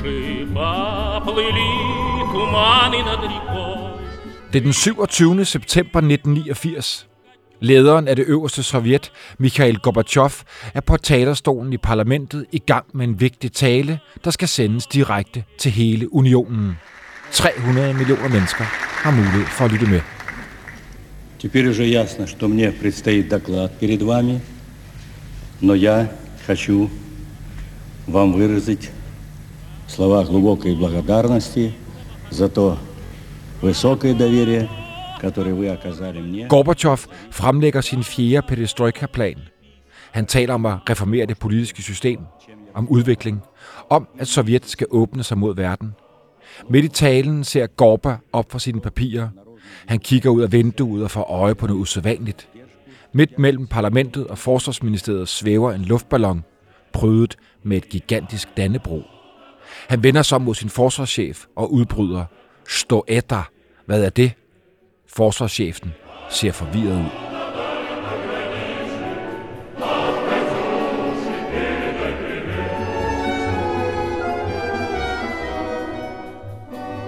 тиши поплыли туманы над рекой. Det er den 27. september 1989. Lederen af det øverste sovjet, Mikhail Gorbachev, er på talerstolen i parlamentet i gang med en vigtig tale, der skal sendes direkte til hele unionen. 300 millioner mennesker har mulighed for at lytte med. Теперь уже ясно, что мне предстоит доклад перед вами, но я хочу вам выразить слова глубокой благодарности за то высокое доверие, которое вы оказали мне. Gorbachev fremlægger sin fjerde perestrojka-plan. Han taler om at reformere det politiske system, om udvikling, om at Sovjet skal åbne sig mod verden. Midt i talen ser Gorba op for sine papirer. Han kigger ud af vinduet og får øje på noget usædvanligt. Midt mellem parlamentet og forsvarsministeriet svæver en luftballon, prydet med et gigantisk dannebro. Han vender sig mod sin forsvarschef og udbryder, Stå etter. Hvad er det? Forsvarschefen ser forvirret ud.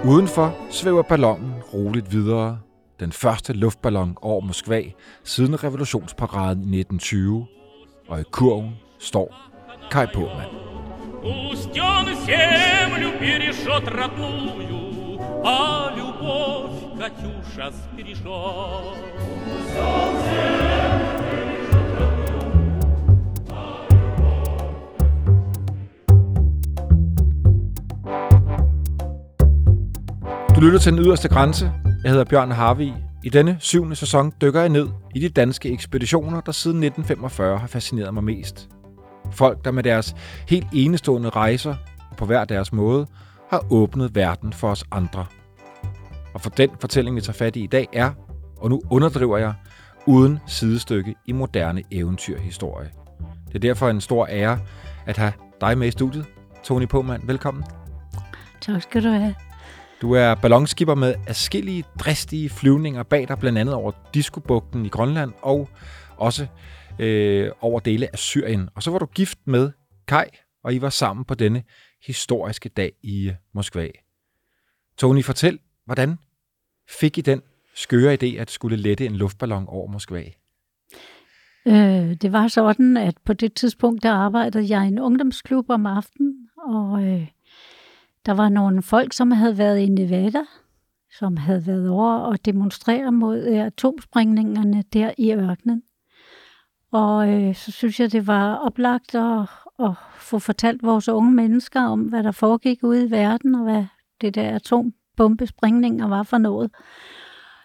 Udenfor svæver ballonen roligt videre. Den første luftballon over Moskva siden revolutionsparaden i 1920. Og i kurven står Kai Påman. Пусть он землю перешет родную, А любовь Катюша сбережет. Du lytter til den yderste grænse. Jeg hedder Bjørn Harvi. I denne syvende sæson dykker jeg ned i de danske ekspeditioner, der siden 1945 har fascineret mig mest. Folk, der med deres helt enestående rejser på hver deres måde, har åbnet verden for os andre. Og for den fortælling, vi tager fat i i dag, er, og nu underdriver jeg, uden sidestykke i moderne eventyrhistorie. Det er derfor en stor ære at have dig med i studiet. Tony Påmand, velkommen. Tak skal du have. Du er ballonskipper med afskillige dristige flyvninger bag dig, blandt andet over Diskobugten i Grønland og også øh, over dele af Syrien. Og så var du gift med Kai, og I var sammen på denne historiske dag i øh, Moskva. Tony, fortæl, hvordan fik I den skøre idé at skulle lette en luftballon over Moskva? Øh, det var sådan, at på det tidspunkt, der arbejdede jeg i en ungdomsklub om aftenen, og øh, der var nogle folk, som havde været i Nevada, som havde været over og demonstrere mod øh, atomspringningerne der i ørkenen. Og øh, så synes jeg, det var oplagt at, at få fortalt vores unge mennesker om, hvad der foregik ude i verden, og hvad det der atombombesprængninger var for noget.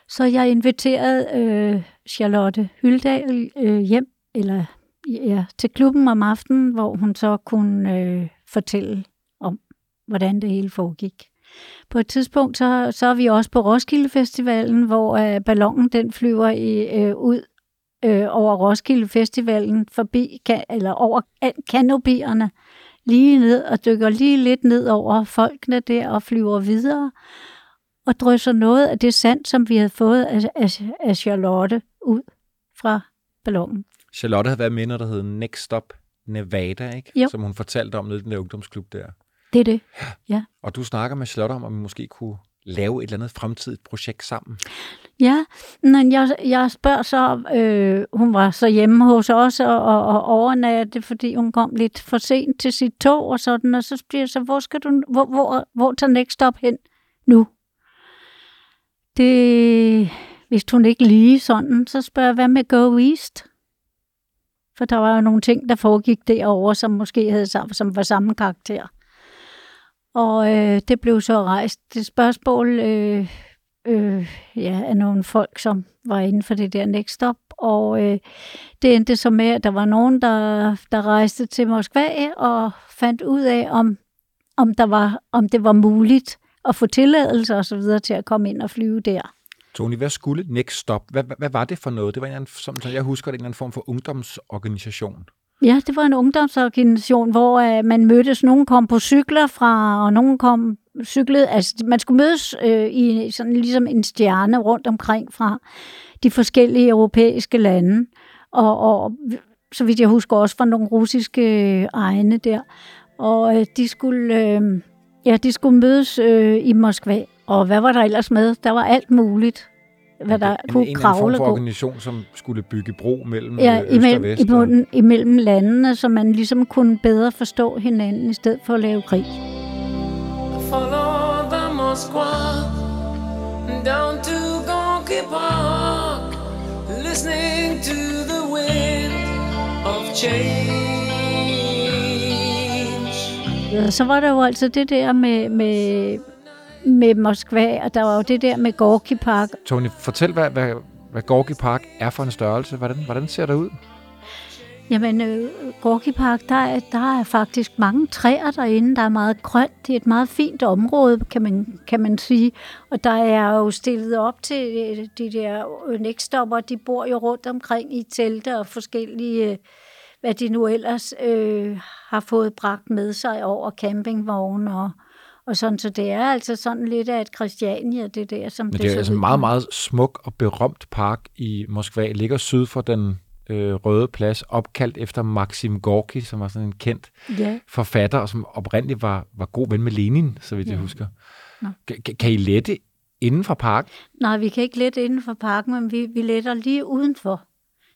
Så jeg inviterede øh, Charlotte Hyldal øh, hjem, eller ja, til klubben om aftenen, hvor hun så kunne øh, fortælle om, hvordan det hele foregik. På et tidspunkt, så, så er vi også på Roskilde Festivalen, hvor øh, ballonen den flyver i, øh, ud øh, over Roskilde Festivalen, forbi, ka- eller over kanopierne, lige ned og dykker lige lidt ned over folkene der og flyver videre og drysser noget af det sand, som vi havde fået af, af, af Charlotte ud fra ballonen. Charlotte havde været med, når der hed Next Stop Nevada, ikke? Jo. som hun fortalte om nede i den der ungdomsklub der. Det er det. Ja. Og du snakker med Charlotte om, om vi måske kunne lave et eller andet fremtidigt projekt sammen. Ja, men jeg, jeg spørger så, øh, hun var så hjemme hos os og, og, og overnatte, fordi hun kom lidt for sent til sit tog og sådan, og så bliver jeg så, hvor skal du, hvor, hvor, hvor tager Next Stop hen nu? Det hvis hun ikke lige sådan, så spørger jeg, hvad med Go East? For der var jo nogle ting, der foregik derovre, som måske havde som var samme karakter. Og øh, det blev så rejst det spørgsmål øh, øh, ja, af nogle folk, som var inden for det der Next Stop. Og øh, det endte så med, at der var nogen, der, der rejste til Moskva og fandt ud af, om, om, der var, om det var muligt at få tilladelse og så videre til at komme ind og flyve der. Tony, hvad skulle Next Stop? Hvad, hvad, hvad var det for noget? Det var en anden, som som jeg husker, det en eller anden form for ungdomsorganisation. Ja, det var en ungdomsorganisation, hvor øh, man mødtes. Nogen kom på cykler fra, og nogen kom cyklede. Altså, man skulle mødes øh, i sådan ligesom en stjerne rundt omkring fra de forskellige europæiske lande. Og, og så vidt jeg husker også fra nogle russiske øh, egne der. Og øh, de skulle... Øh, Ja, de skulle mødes øh, i Moskva. Og hvad var der ellers med? Der var alt muligt, hvad der en, kunne en, en kravle form og for gå. organisation, som skulle bygge bro mellem Ja, øh, øst og imellem, vest. og- imellem, imellem landene, så man ligesom kunne bedre forstå hinanden, i stedet for at lave krig. Follow the Moskva down to Gonky Park, listening to the wind of change. Så var der jo altså det der med, med, med Moskva, og der var jo det der med Gorky Park. Tony, fortæl, hvad, hvad, hvad Gorky Park er for en størrelse. Hvordan, hvordan ser det ud? Jamen, øh, Gorky Park, der er, der er faktisk mange træer derinde. Der er meget grønt. Det er et meget fint område, kan man, kan man sige. Og der er jo stillet op til øh, de der nækstopper. De bor jo rundt omkring i telte og forskellige, øh, hvad de nu ellers øh, har fået bragt med sig over campingvogne og, og sådan. Så det er altså sådan lidt af et Christiania, det der, som Men det, det er altså en meget, meget smuk og berømt park i Moskva. Ligger syd for den øh, røde plads, opkaldt efter Maxim Gorky, som var sådan en kendt Ja. forfatter, og som oprindeligt var, var god ven med Lenin, så vidt ja. jeg husker. Nå. Kan, kan- kan I lette inden for parken? Nej, vi kan ikke lette inden for parken, men vi, vi letter lige udenfor.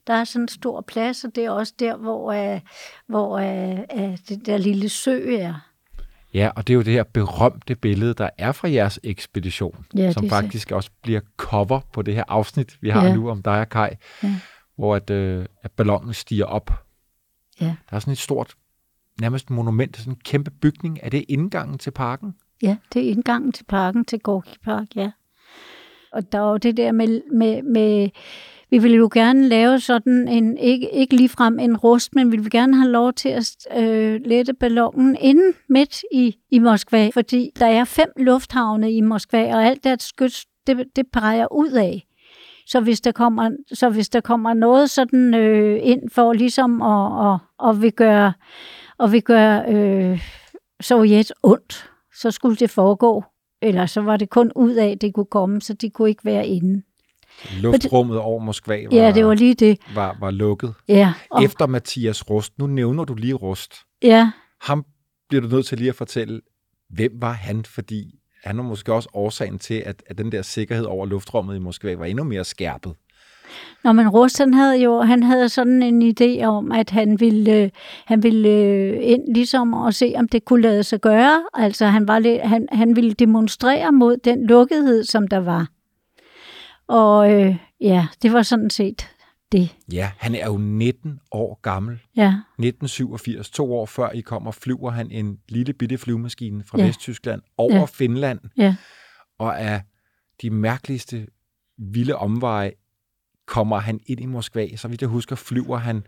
Der er sådan en stor plads, og det er også der, hvor, uh, hvor uh, uh, det der lille sø er. Ja, og det er jo det her berømte billede, der er fra jeres ekspedition, Ja, som er så- faktisk også bliver cover på det her afsnit, vi har Ja. nu om dig og Kai, Ja. hvor at, øh, at ballonen stiger op. Ja. Der er sådan et stort, nærmest monument, sådan en kæmpe bygning. Er det indgangen til parken? Ja, det er indgangen til parken, til Gorky Park, ja. Og der er jo det der med, med, med vi ville jo gerne lave sådan en, ikke, ikke ligefrem en rust, men vi ville gerne have lov til at øh, lette ballonen inden midt i, i Moskva, fordi der er fem lufthavne i Moskva, og alt det skyts, det, det peger ud af. Så hvis der kommer, så hvis der kommer noget sådan øh, ind for ligesom at, og, og vi gør, og vi gør øh, Sovjet ondt, så skulle det foregå. Eller så var det kun ud af, at det kunne komme, så de kunne ikke være inde. Luftrummet over Moskva var, Ja, det var lige det. var, var lukket. Ja, og, Efter Mathias Rust, nu nævner du lige Rust. ja, Ham bliver du nødt til lige at fortælle, hvem var han? Fordi han var måske også årsagen til, at, at den der sikkerhed over luftrummet i Moskva var endnu mere skærpet. Nå, men Rust, han havde jo han havde sådan en idé om, at han ville, øh, han ville øh, ind ligesom og se, om det kunne lade sig gøre. Altså, han, var lidt, han, han ville demonstrere mod den lukkethed, som der var. Og øh, ja, det var sådan set det. Ja, han er jo 19 år gammel. Ja, 1987, to år før I kommer, flyver han en lille bitte flyvemaskine fra Ja. Vesttyskland over Ja. Finland, ja, og af de mærkeligste vilde omveje kommer han ind i Moskva. Så vidt jeg husker, flyver han,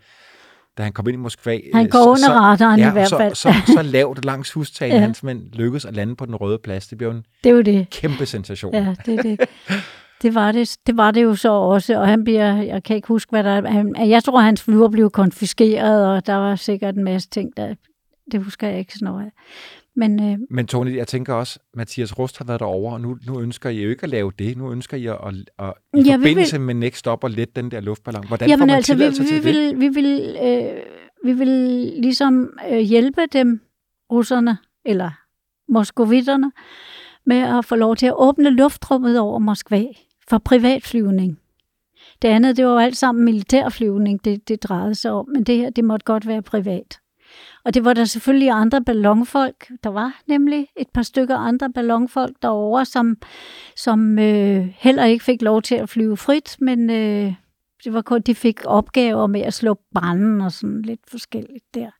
da han kom ind i Moskva. han øh, går under radaren ja, i hvert fald. Så, så, så lavt langs hustagen, ja. Han simpelthen lykkes at lande på den røde plads. Det bliver jo en det er jo det. kæmpe sensation. Ja, det er det. Det var det, det var det jo så også, og han bliver, jeg kan ikke huske, hvad der er, han, jeg tror, hans flyver blev konfiskeret, og der var sikkert en masse ting, der, det husker jeg ikke sådan noget. Men øh, Men Tony, jeg tænker også, Mathias Rust har været derovre, og nu, nu ønsker I jo ikke at lave det. Nu ønsker I at, at, at i Ja, vi forbindelse med Next Stop og lette den der luftballon. Hvordan får jamen man altså, vi, vi, til det? vil, vi, vil, øh, vi vil ligesom øh, hjælpe dem, russerne, eller moskovitterne, med at få lov til at åbne luftrummet over Moskva for privatflyvning. Det andet, det var jo alt sammen militærflyvning, det, det drejede sig om, men det her, det måtte godt være privat. Og det var der selvfølgelig andre ballonfolk. Der var nemlig et par stykker andre ballonfolk derovre, som, som øh, heller ikke fik lov til at flyve frit, men øh, det var kun, de fik opgaver med at slå branden og sådan lidt forskelligt der.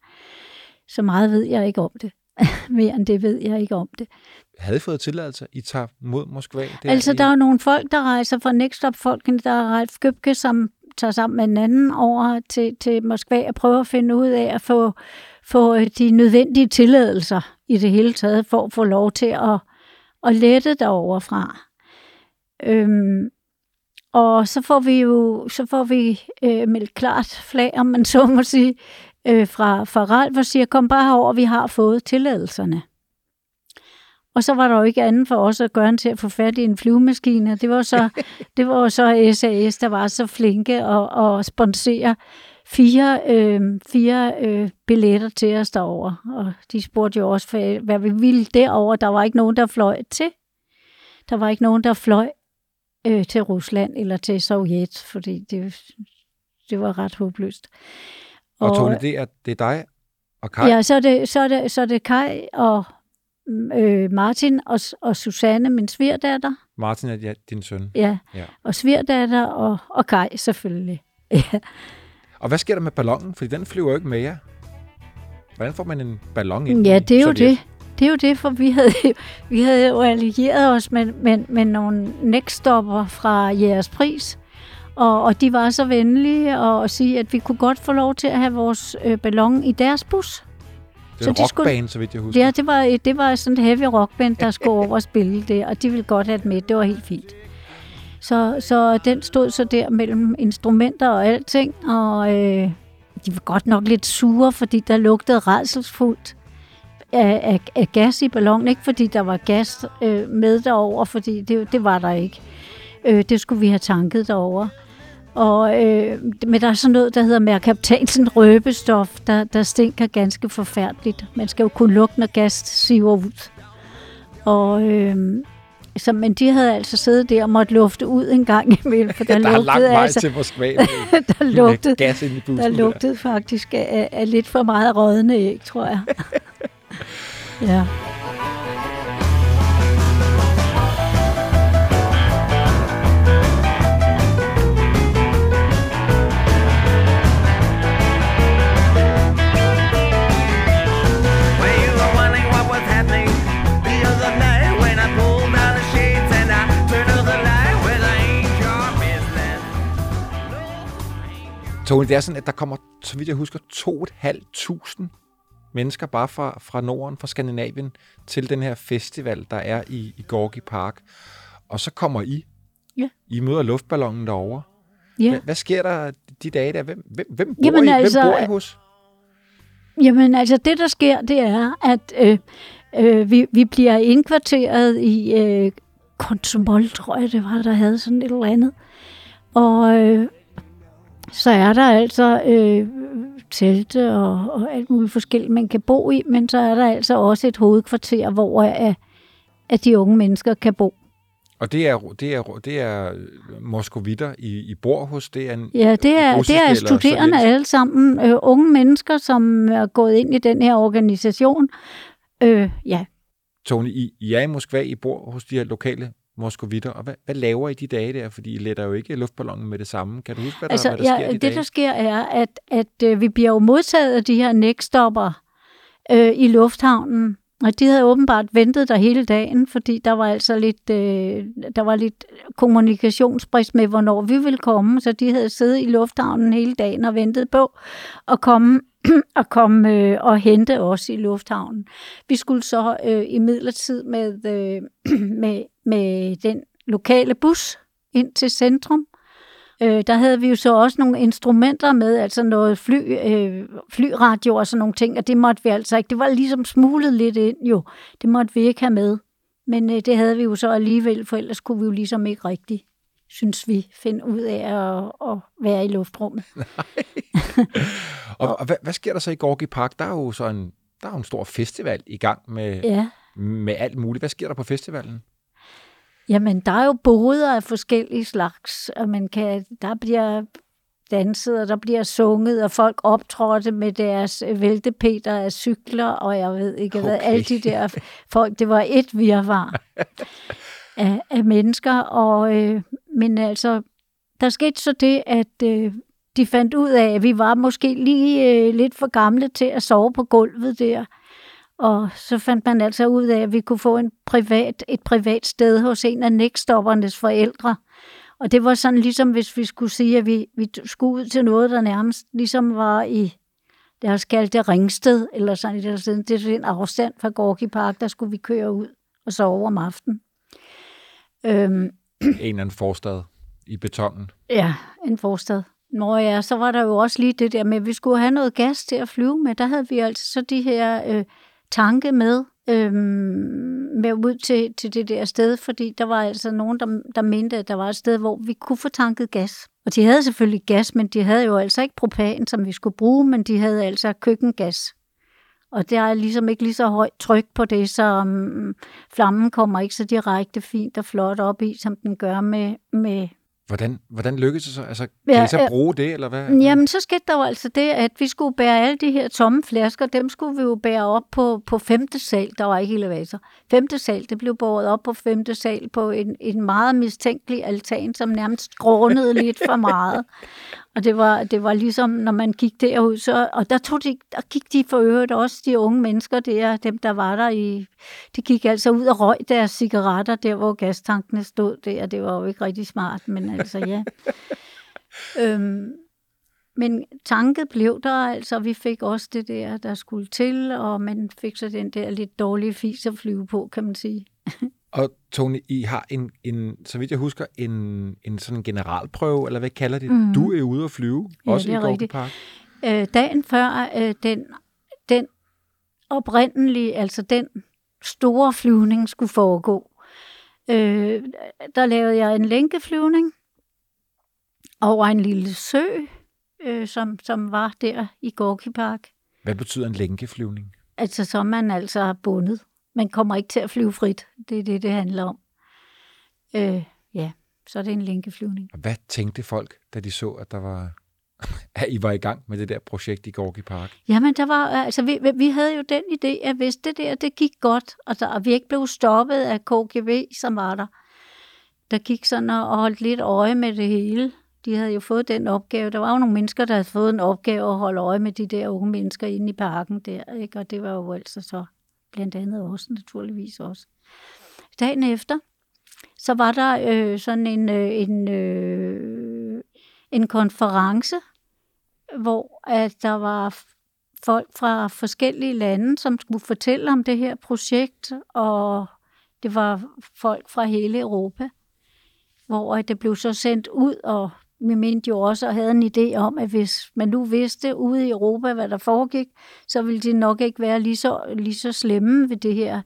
Så meget ved jeg ikke om det. Mere end det ved jeg ikke om det. Havde fået tilladelse? I tager mod Moskva? Der Altså, der er nogle folk, der rejser fra Next Up folkene. Der er Ralf Gøbke, som tager sammen med en anden over til, til Moskva og prøver at finde ud af at få, få de nødvendige tilladelser i det hele taget, for at få lov til at, at lette derovre fra. Øhm, og så får vi jo så får vi øh, meldt klart flag, om man så må sige, øh, fra, fra Ralf og siger, kom bare herover, vi har fået tilladelserne. Og så var der jo ikke andet for os at gøre end til at få fat i en flyvemaskine. Det var så, det var så SAS, der var så flinke at, at sponsere fire, øh, fire øh, billetter til os derover, og de spurgte jo også, for, hvad vi ville derover. Der var ikke nogen, der fløj til. Der var ikke nogen, der fløj øh, til Rusland eller til Sovjet, fordi det, det var ret håbløst. Og Tony, det er, det er dig og Kai? Ja, så er det, så er det, så er det Kai og øh, Martin og, og Susanne, min svigerdatter. Martin er ja, din søn? Ja, Ja. og svigerdatter og, og Kai selvfølgelig. Ja. Og hvad sker der med ballonen? Fordi den flyver jo ikke med jer. Hvordan får man en ballon ind Ja, det er jo Sovjet? det. Det er jo det, for vi havde, vi havde jo allieret os med, med, med nogle nækstopper fra jeres pris. Og, og de var så venlige at sige, at vi kunne godt få lov til at have vores øh, ballon i deres bus. Det er så de skulle- rockbane, så vidt jeg husker. Ja, det var, det var sådan et heavy rockband, der skulle over og spille det, og de ville godt have det med. Det var helt fint. Så, så den stod så der mellem instrumenter og alting, og øh, de var godt nok lidt sure, fordi der lugtede redselsfuldt af, af, af gas i ballonen. Ikke fordi der var gas øh, med derover, fordi det, det var der ikke. Øh, det skulle vi have tanket derover. Og, øh, men der er sådan noget, der hedder merkaptansen røbestof, der, der stinker ganske forfærdeligt. Man skal jo kunne lugte, når gas siver ud. Og, øh, så, men de havde altså siddet der og måtte lufte ud en gang imellem, for der, der er lang lugtede vej altså, til Moskva med, der med lugtede, gas ind i bussen. der lugtede faktisk af, af lidt for meget rådne æg, tror jeg. ja. Tony, det er sådan, at der kommer, så vidt jeg husker, 2.500 mennesker bare fra, fra Norden, fra Skandinavien, til den her festival, der er i, i Gorki Park. Og så kommer I. Ja. I møder luftballonen derovre. ja. Hvad, hvad sker der de dage der? Hvem, hvem, hvem, bor, Jamen I, altså, hvem bor I hos? Jamen altså, det der sker, det er, at øh, øh, vi, vi bliver indkvarteret i øh, Konsumol, tror jeg det var, der havde sådan et eller andet. Og øh, så er der altså øh, telte og, og alt muligt forskelligt, man kan bo i, men så er der altså også et hovedkvarter, hvor at, at de unge mennesker kan bo. Og det er, det er, det er moskovitter, I, I bor hos. Det er en, Ja, det er, det er studerende alle sammen, øh, unge mennesker, som er gået ind i den her organisation. Øh, ja, Tony, I, I er i Moskva, I bor hos de her lokale moskovitter, og hvad, hvad laver I de dage der? Fordi I letter jo ikke luftballonen med det samme. Kan du huske, hvad der, Altså, hvad der sker ja, de det dage? der sker er, at, at øh, vi bliver jo modtaget af de her nækstopper øh, i lufthavnen, og de havde åbenbart ventet der hele dagen, fordi der var altså lidt, øh, der var lidt kommunikationsbrist med, hvornår vi ville komme, så de havde siddet i lufthavnen hele dagen og ventet på at komme og komme øh, og hente os i lufthavnen. Vi skulle så øh, i midlertid med, øh, med, med den lokale bus ind til centrum, Øh, der havde vi jo så også nogle instrumenter med, altså noget fly, øh, flyradio og sådan nogle ting, og det måtte vi altså ikke. Det var ligesom smuglet lidt ind jo. Det måtte vi ikke have med. Men øh, det havde vi jo så alligevel, for ellers kunne vi jo ligesom ikke rigtig, synes vi, finde ud af at, at være i luftrummet. Og, og hvad, hvad sker der så i Gorki Park? Der er jo så en, der er en stor festival i gang med, Ja. med alt muligt. Hvad sker der på festivalen? Jamen, der er jo boder af forskellige slags, og man kan, der bliver danset, og der bliver sunget, og folk optrådte med deres øh, væltepeter af cykler, og jeg ved ikke hvad, Okay. alle de der folk, det var et virvar af, af mennesker, og, øh, men altså, der skete så det, at øh, de fandt ud af, at vi var måske lige øh, lidt for gamle til at sove på gulvet der, og så fandt man altså ud af, at vi kunne få en privat, et privat sted hos en af nækstoppernes forældre. Og det var sådan ligesom, hvis vi skulle sige, at vi, vi skulle ud til noget, der nærmest ligesom var i, lad os kalde det Ringsted, eller sådan et eller andet. Det er en afstand fra Gorki Park, der skulle vi køre ud og sove om aftenen. Øhm, En eller anden forstad i betongen. Ja, en forstad. Nå ja, så var der jo også lige det der med, at vi skulle have noget gas til at flyve med. Der havde vi altså så de her øh, tanke med, øhm, med ud til, til det der sted, fordi der var altså nogen, der, der mente, at der var et sted, hvor vi kunne få tanket gas. Og de havde selvfølgelig gas, men de havde jo altså ikke propan, som vi skulle bruge, men de havde altså køkkengas. Og der er ligesom ikke lige så højt tryk på det, så um, flammen kommer ikke så direkte fint og flot op i, som den gør med, med Hvordan, hvordan lykkedes det så? Altså, kan Ja, I så bruge det, eller hvad? Jamen, så skete der jo altså det, at vi skulle bære alle de her tomme flasker, dem skulle vi jo bære op på, på femte sal. Der var ikke elevator. Femte sal, det blev båret op på femte sal på en, en meget mistænkelig altan, som nærmest skrånede lidt for meget. Og det var, det var ligesom, når man gik derud, så, og der, tog de, der gik de for øvrigt også, de unge mennesker der, dem der var der i, de gik altså ud og røg deres cigaretter, der hvor gastankene stod der, det var jo ikke rigtig smart, men altså ja. øhm, men tanket blev der, altså vi fik også det der, der skulle til, og man fik så den der lidt dårlige fis at flyve på, kan man sige. Og Tony, I har en, en så vidt jeg husker, en, en sådan generalprøve, eller hvad kalder det? Mm. Du er ude at flyve. Ja, også det i er Gorky rigtigt. Park. øh, dagen før øh, den, den oprindelige, altså den store flyvning skulle foregå, øh, der lavede jeg en lænkeflyvning over en lille sø, øh, som, som var der i Gorky Park. Hvad betyder en lænkeflyvning? Altså, så er man altså bundet. Man kommer ikke til at flyve frit. Det er det, det handler om. Øh, ja, så er det en lænkeflyvning. Og hvad tænkte folk, da de så, at der var at I var i gang med det der projekt i Gorky Park? Jamen, der var, altså, vi, vi- havde jo den idé, at hvis det der, det gik godt, og, der, og vi ikke blev stoppet af KGB, som var der, der gik sådan og og holdt lidt øje med det hele. De havde jo fået den opgave. Der var jo nogle mennesker, der havde fået en opgave at holde øje med de der unge mennesker inde i parken der, ikke? og det var jo altså så blandt andet også naturligvis også. Dagen efter, så var der øh, sådan en, øh, en, øh, en konference, hvor at der var folk fra forskellige lande, som skulle fortælle om det her projekt, og det var folk fra hele Europa, hvor at det blev så sendt ud, og vi mente jo også og havde en idé om, at hvis man nu vidste ude i Europa, hvad der foregik, så ville de nok ikke være lige så, lige så slemme ved det her,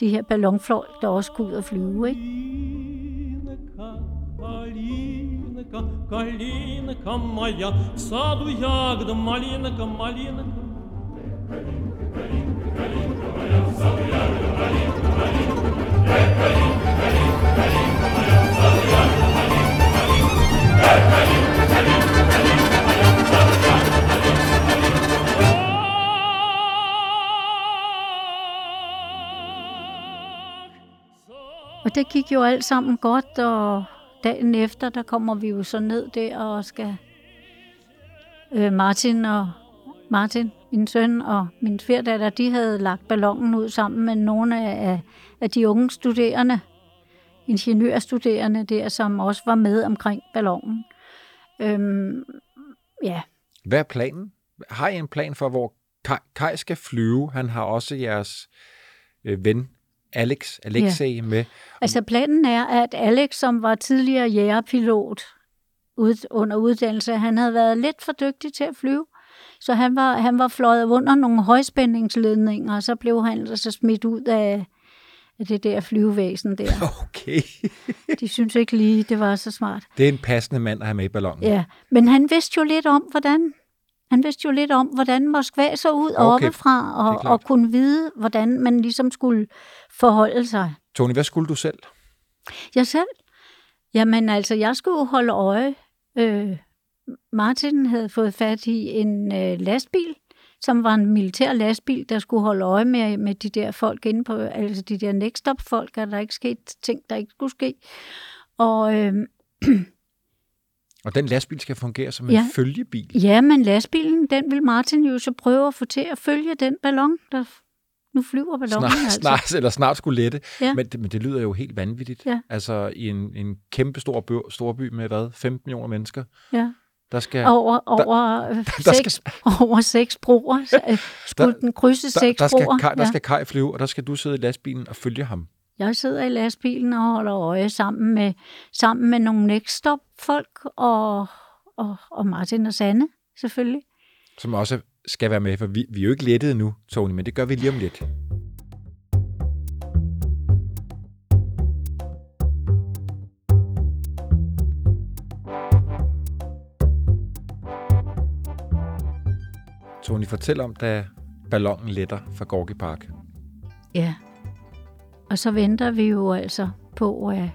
de her ballonfolk, der også skulle ud og flyve. Ikke? Калинка, калинка моя, в саду ягода, малинка, малинка. Og det gik jo alt sammen godt, og dagen efter, der kommer vi jo så ned der og skal... Øh, Martin og Martin, min søn og min svigerdatter, de havde lagt ballonen ud sammen med nogle af, af de unge studerende, ingeniørstuderende der, som også var med omkring ballonen. Øhm, ja, Hvad er planen? Har I en plan for, hvor Kai, Kai skal flyve? Han har også jeres øh, ven, Alex, Alexei, ja. med. Altså planen er, at Alex, som var tidligere jægerpilot ud, under uddannelse, han havde været lidt for dygtig til at flyve. Så han var, han var fløjet under nogle højspændingsledninger, og så blev han altså smidt ud af, af det der flyvevæsen der. Okay. De synes ikke lige, det var så smart. Det er en passende mand at have med i ballonen. Ja, men han vidste jo lidt om, hvordan han vidste jo lidt om, hvordan Moskva så ud Okay, oppefra, og, og kunne vide, hvordan man ligesom skulle forholde sig. Tony, hvad skulle du selv? Jeg selv? Jamen altså, jeg skulle holde øje. Øh, Martin havde fået fat i en øh, lastbil, som var en militær lastbil, der skulle holde øje med, med de der folk inde på, altså de der next folk, at der ikke skete ting, der ikke skulle ske. Og øh, Og den lastbil skal fungere som en Ja. følgebil. ja, men lastbilen, den vil Martin jo så prøve at få til at følge den ballon, der nu flyver ballonen. Snart, altså. snart, eller snart skulle lette. Ja. Men, det, men det lyder jo helt vanvittigt. Ja. Altså i en, en kæmpe stor by, storby med hvad? 15 millioner mennesker. Ja. Der skal, Over, over, der, der seks, over seks broer. Skulle Der- den krydse der, seks der, skal, broer? Kai, der skal Kai flyve, og der skal du sidde i lastbilen og følge ham. Jeg sidder i lastbilen og holder øje sammen med, sammen med nogle Nextop-folk og, og, og Martin og Sanne, selvfølgelig. Som også skal være med, for vi, vi er jo ikke lettet nu, Tony, men det gør vi lige om lidt. Tony, fortæl om, da ballonen letter fra Gorki Park. Ja, og så venter vi jo altså på at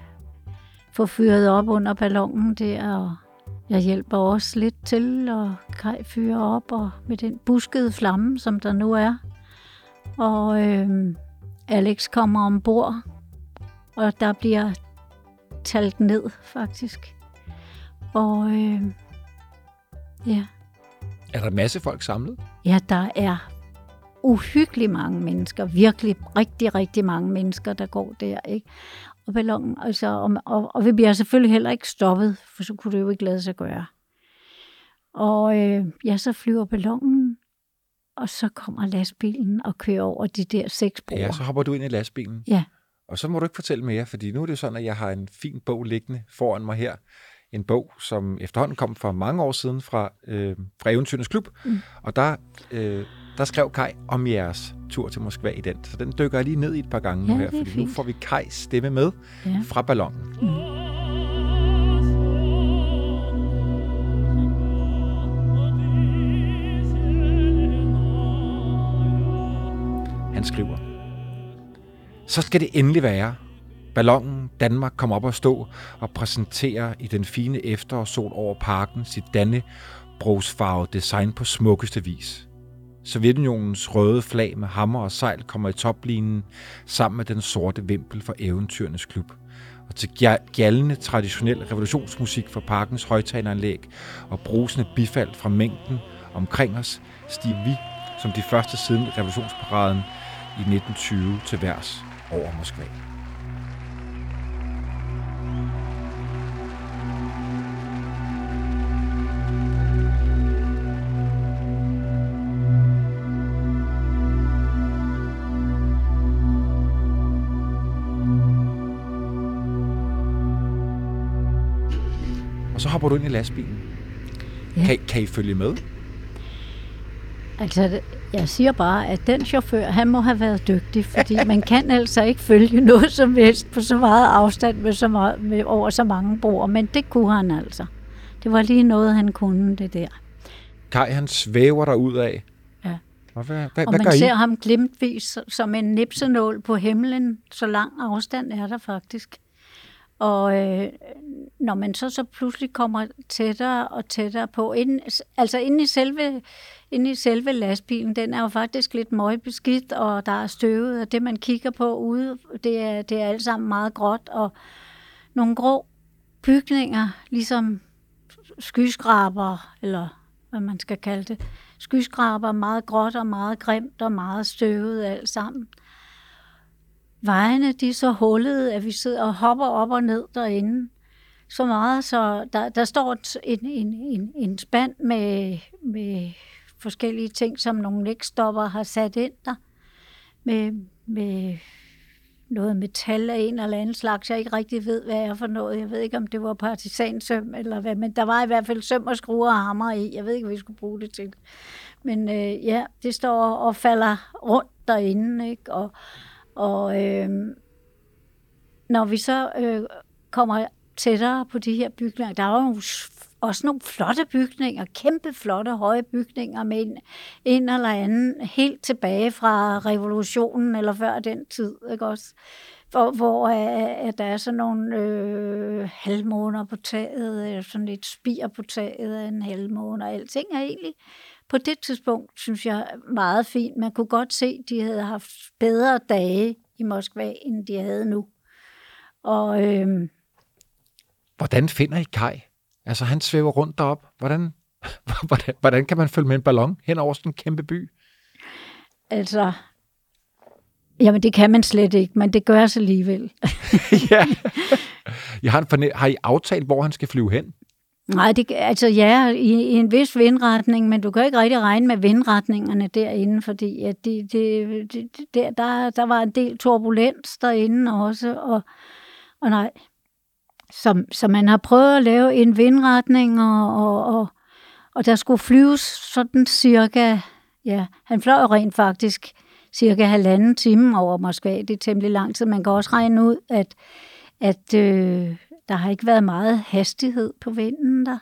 få fyret op under ballonen der, og jeg hjælper også lidt til, og Kai fyrer op og med den buskede flamme, som der nu er. Og øh, Alex kommer ombord, og der bliver talt ned, faktisk. Og øh, ja, Er der masse folk samlet? Ja, der er uhyggeligt mange mennesker, virkelig rigtig, rigtig mange mennesker, der går der, ikke? Og ballonen, altså, og, og, og vi bliver selvfølgelig heller ikke stoppet, for så kunne det jo ikke lade sig gøre. Og øh, ja, så flyver ballonen, og så kommer lastbilen og kører over de der seks broer. Ja, så hopper du ind i lastbilen. ja. Og så må du ikke fortælle mere, fordi nu er det jo sådan, at jeg har en fin bog liggende foran mig her. En bog, som efterhånden kom for mange år siden fra, øh, fra Eventyrenes Klub. Mm. Og der, øh, der skrev Kai om jeres tur til Moskva i den. Så den dykker jeg lige ned i et par gange Ja, nu her, er fordi nu fint. får vi Kajs stemme med Ja. fra ballonen. Han skriver, Så skal det endelig være. Ballonen Danmark kommer op og stå og præsenterer i den fine efterårssol over parken sit dannebrogsfarvede design på smukkeste vis. Sovjetunionens røde flag med hammer og sejl kommer i toplinen sammen med den sorte vimpel for eventyrenes klub. Og til gjaldende traditionel revolutionsmusik fra parkens højtaleranlæg og brusende bifald fra mængden omkring os stiger vi som de første siden revolutionsparaden i 1920 til værs over Moskva. Hopper du ind i lastbilen. Ja. Kan, kan I følge med? Altså, jeg siger bare, at den chauffør, han må have været dygtig, fordi man kan altså ikke følge noget som helst på så meget afstand med så meget, med over så mange broer, men det kunne han altså. Det var lige noget, han kunne, det der. Kai, han svæver der ud af. Ja. Og hvad, hvad, Og hvad man gør I? ser ham glimtvis som en nipsenål på himlen, så lang afstand er der faktisk. Og øh, når man så, så pludselig kommer tættere og tættere på, inden, altså inde i, selve, inde i selve lastbilen, den er jo faktisk lidt møgbeskidt, og der er støvet, og det man kigger på ude, det er, det er alt sammen meget gråt, og nogle grå bygninger, ligesom skyskraber, eller hvad man skal kalde det. Skyskraber, meget gråt og meget grimt og meget støvet alt sammen. Vejene, de er så hullede, at vi sidder og hopper op og ned derinde. Så meget, så der, der står et- en, en, en, en spand med, med forskellige ting, som nogle lægstopper har sat ind der. Med, med noget metal af en eller anden slags, jeg ikke rigtig ved, hvad er for noget. Jeg ved ikke, om det var partisansøm eller hvad, men der var i hvert fald søm og skruer og hammer i. Jeg ved ikke, hvad vi skulle bruge det til. Men øh, ja, det står og falder rundt derinde, ikke? Og, og øh, når vi så øh, kommer tættere på de her bygninger, der er jo også nogle flotte bygninger, kæmpe flotte, høje bygninger med en, en eller anden helt tilbage fra revolutionen eller før den tid, ikke også? Hvor, hvor øh, at der er sådan nogle øh, halvmåner på taget, eller sådan lidt spir på taget af en halvmåne, og alting er egentlig på det tidspunkt, synes jeg, meget fint. Man kunne godt se, at de havde haft bedre dage i Moskva, end de havde nu. Og øh, Hvordan finder I Kai? Altså, han svæver rundt derop. Hvordan, hvordan, hvordan kan man følge med en ballon hen over sådan en kæmpe by? altså, jamen det kan man slet ikke, men det gør sig alligevel. ja. Jeg har, en forne- har I aftalt, hvor han skal flyve hen? Nej, det, altså ja, i, i en vis vindretning, men du kan ikke rigtig regne med vindretningerne derinde, fordi at det, det, det, der, der, der var en del turbulens derinde også, og, og nej. Så, så man har prøvet at lave en vindretning, og, og, og, og der skulle flyves sådan cirka, ja, han fløj rent faktisk cirka halvanden time over Moskva, det er temmelig lang tid. Man kan også regne ud, at, at øh, der har ikke været meget hastighed på vinden der.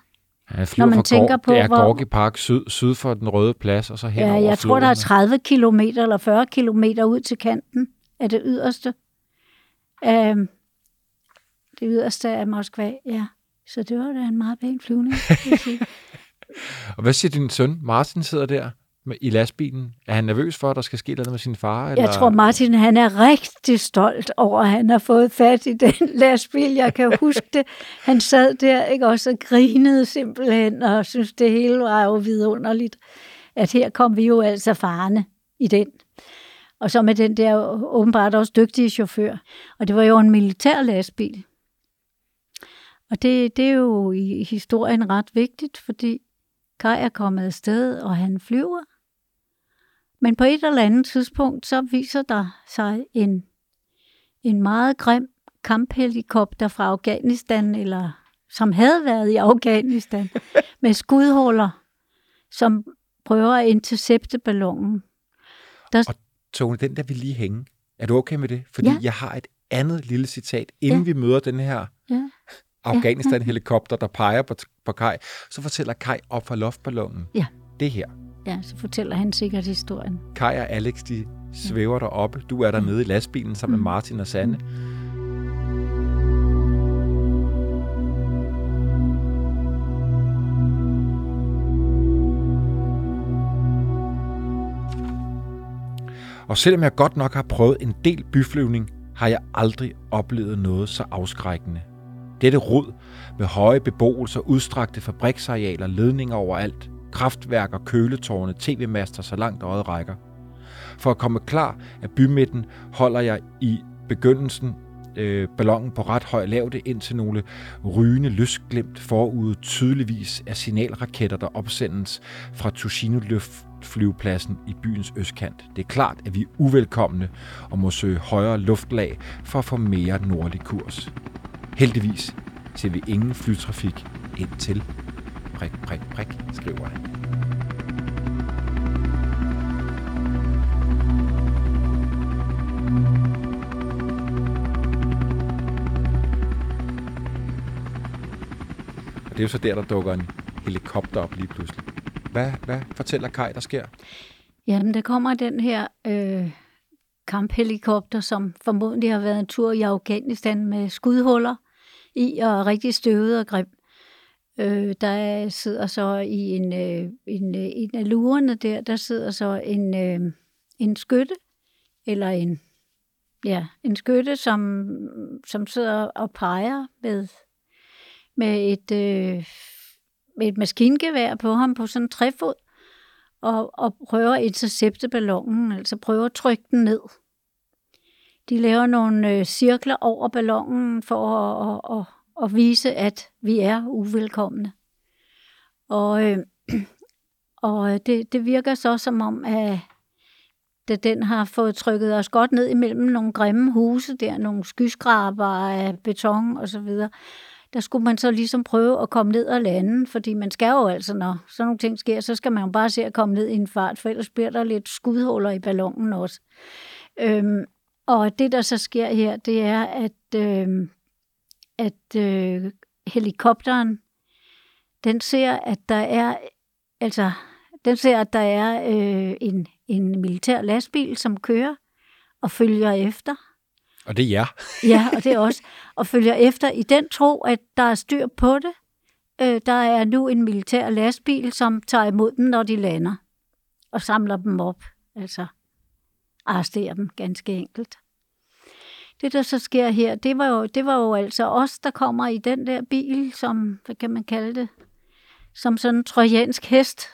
Flyver Når man fra tænker på, det er Gorki Park syd, syd for den røde plads, og så hen Ja, over jeg tror, der er floden. 30 kilometer eller 40 kilometer ud til kanten af det yderste. Um, det yderste af Moskva, ja. Så det var da en meget pæn flyvning. Og hvad siger din søn? Martin sidder der i lastbilen. Er han nervøs for, at der skal ske noget med sin far? Eller? Jeg tror, Martin han er rigtig stolt over, at han har fået fat i den lastbil. Jeg kan huske det. Han sad der ikke også og grinede simpelthen, og synes det hele var jo vidunderligt. At her kom vi jo altså farne i den. Og så med den der åbenbart også dygtige chauffør. Og det var jo en militær lastbil. Og det, det er jo i historien ret vigtigt, fordi Kai er kommet afsted, og han flyver. Men på et eller andet tidspunkt, så viser der sig en, en meget grim kamphelikopter fra Afghanistan, eller som havde været i Afghanistan, med skudhuller, som prøver at intercepte ballonen. Der, Tone, den der vil lige hænge. Er du okay med det? Fordi Ja. jeg har et andet lille citat. Inden Ja. vi møder den her ja, Afghanistan-helikopter, der peger på, på Kai, så fortæller Kai op fra luftballonen. Ja. Det her. Ja, så fortæller han sikkert historien. Kai og Alex, de svæver deroppe. Du er dernede i lastbilen sammen med Mm. Martin og Sanne. Og selvom jeg godt nok har prøvet en del byflyvning, har jeg aldrig oplevet noget så afskrækkende. Dette rod med høje beboelser, udstrakte fabriksarealer, ledninger overalt, kraftværker, køletårne, tv-master så langt øjet rækker. For at komme klar af bymidten holder jeg i begyndelsen øh, ballonen på ret høj lavde indtil nogle rygende lysglimt forude tydeligvis af signalraketter, der opsendes fra Tushino flyvepladsen i byens østkant. Det er klart, at vi er uvelkomne og må søge højere luftlag for at få mere nordlig kurs. Heldigvis ser vi ingen flytrafik indtil prik, prik, prik, skriver han. Og det er jo så der, der dukker en helikopter op lige pludselig. Hvad, hvad fortæller Kai, der sker? Jamen, der kommer den her øh, kamphelikopter, som formodentlig har været en tur i Afghanistan med skudhuller i og rigtig støvet og grim. Øh, der sidder så i en, øh, en, øh, en af lurerne der, der sidder så en, øh, en skytte, eller en, ja, en skytte, som, som sidder og peger med, med et, øh, med et maskingevær på ham på sådan en træfod, og, og prøver at intercepte ballonen, altså prøver at trykke den ned. De laver nogle øh, cirkler over ballonen for at, at, at, og vise, at vi er uvelkomne. Og, øh, og det, det virker så som om, at da den har fået trykket os godt ned imellem nogle grimme huse der, nogle skyskraber af beton og så videre, der skulle man så ligesom prøve at komme ned og lande, fordi man skal jo altså, når sådan nogle ting sker, så skal man jo bare se at komme ned i en fart, for ellers bliver der lidt skudhuller i ballonen også. Øhm, og det, der så sker her, det er, at, øhm, at øh, helikopteren, den ser, at der er, altså, den ser, at der er øh, en, en militær lastbil, som kører og følger efter. Og det er jer. Ja, og det er også. Og følger efter i den tro, at der er styr på det. Øh, der er nu en militær lastbil, som tager imod dem, når de lander. Og samler dem op. Altså arresterer dem ganske enkelt. Det, der så sker her, det var, jo, det var jo altså os, der kommer i den der bil, som, hvad kan man kalde det, som sådan en trojansk hest.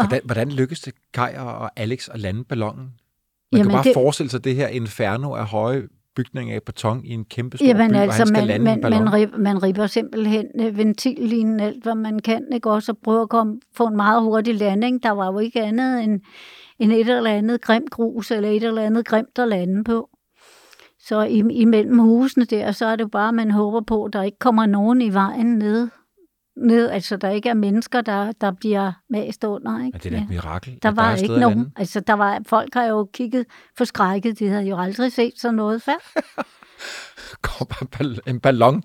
Hvordan, hvordan lykkedes det Kai og Alex at lande ballonen? Man Jamen, kan bare det- forestille sig det her inferno af høje bygninger af beton i en kæmpe stor Jamen by, og altså, han skal man, lande man, en ballon. man, rib, man ripper simpelthen øh, ventillinen alt, hvad man kan, ikke? også og prøver at komme, få en meget hurtig landing. Der var jo ikke andet end, end et eller andet grimt grus, eller et eller andet grimt at lande på. Så i, imellem husene der, så er det bare, at man håber på, at der ikke kommer nogen i vejen ned. ned altså, der ikke er mennesker, der, der bliver mast under. Ikke? Men det er da et mirakel, Der var er ikke nogen. lande. Altså, der var, folk har jo kigget forskrækket. De havde jo aldrig set sådan noget før. Bare en ball- en ballon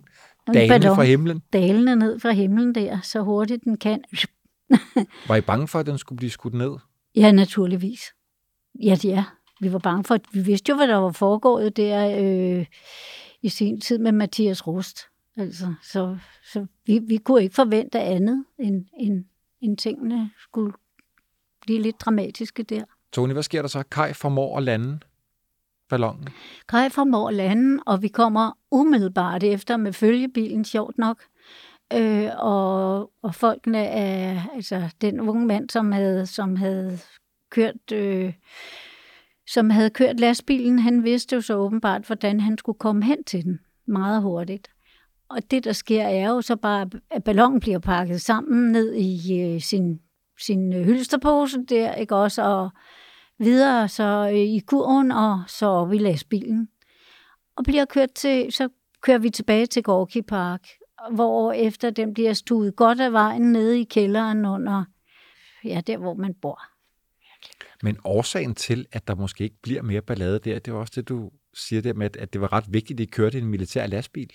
En dalende fra himlen. dalende ned fra himlen der, så hurtigt den kan. Var I bange for, at den skulle blive skudt ned? Ja, naturligvis. Ja, det er. Vi var bange for, vi vidste jo, hvad der var foregået der øh, i sin tid med Mathias Rust. Altså, så så vi, vi kunne ikke forvente andet, end, end, end tingene skulle blive lidt dramatiske der. Tony, hvad sker der så? Kai formår at lande ballonen. Kaj formår at lande, og vi kommer umiddelbart efter med følgebilen, sjovt nok. Øh, og, og folkene er, altså den unge mand, som havde, som havde kørt, øh, som havde kørt lastbilen, han vidste jo så åbenbart, hvordan han skulle komme hen til den meget hurtigt. Og det, der sker, er jo så bare, at ballonen bliver pakket sammen ned i øh, sin, sin øh, hylsterpose der, ikke også? Og videre så øh, i kurven, og så op i lastbilen. Og bliver kørt til, så kører vi tilbage til Gorky Park, hvor efter den bliver stuet godt af vejen nede i kælderen under, ja, der hvor man bor. Men årsagen til, at der måske ikke bliver mere ballade der, det er også det, du siger der med, at det var ret vigtigt, at de kørte i en militær lastbil.